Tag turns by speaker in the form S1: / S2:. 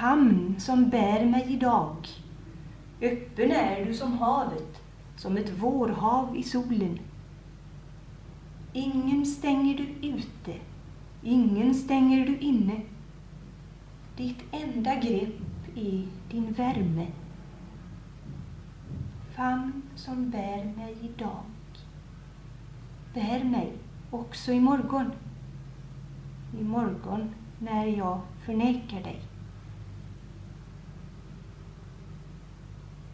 S1: Famn som bär mig idag. Öppen är du som havet, som ett vårhav i solen. Ingen stänger du ute, ingen stänger du inne. Ditt enda grepp är din värme. Famn som bär mig idag. Bär mig också imorgon. Imorgon när jag förnekar dig.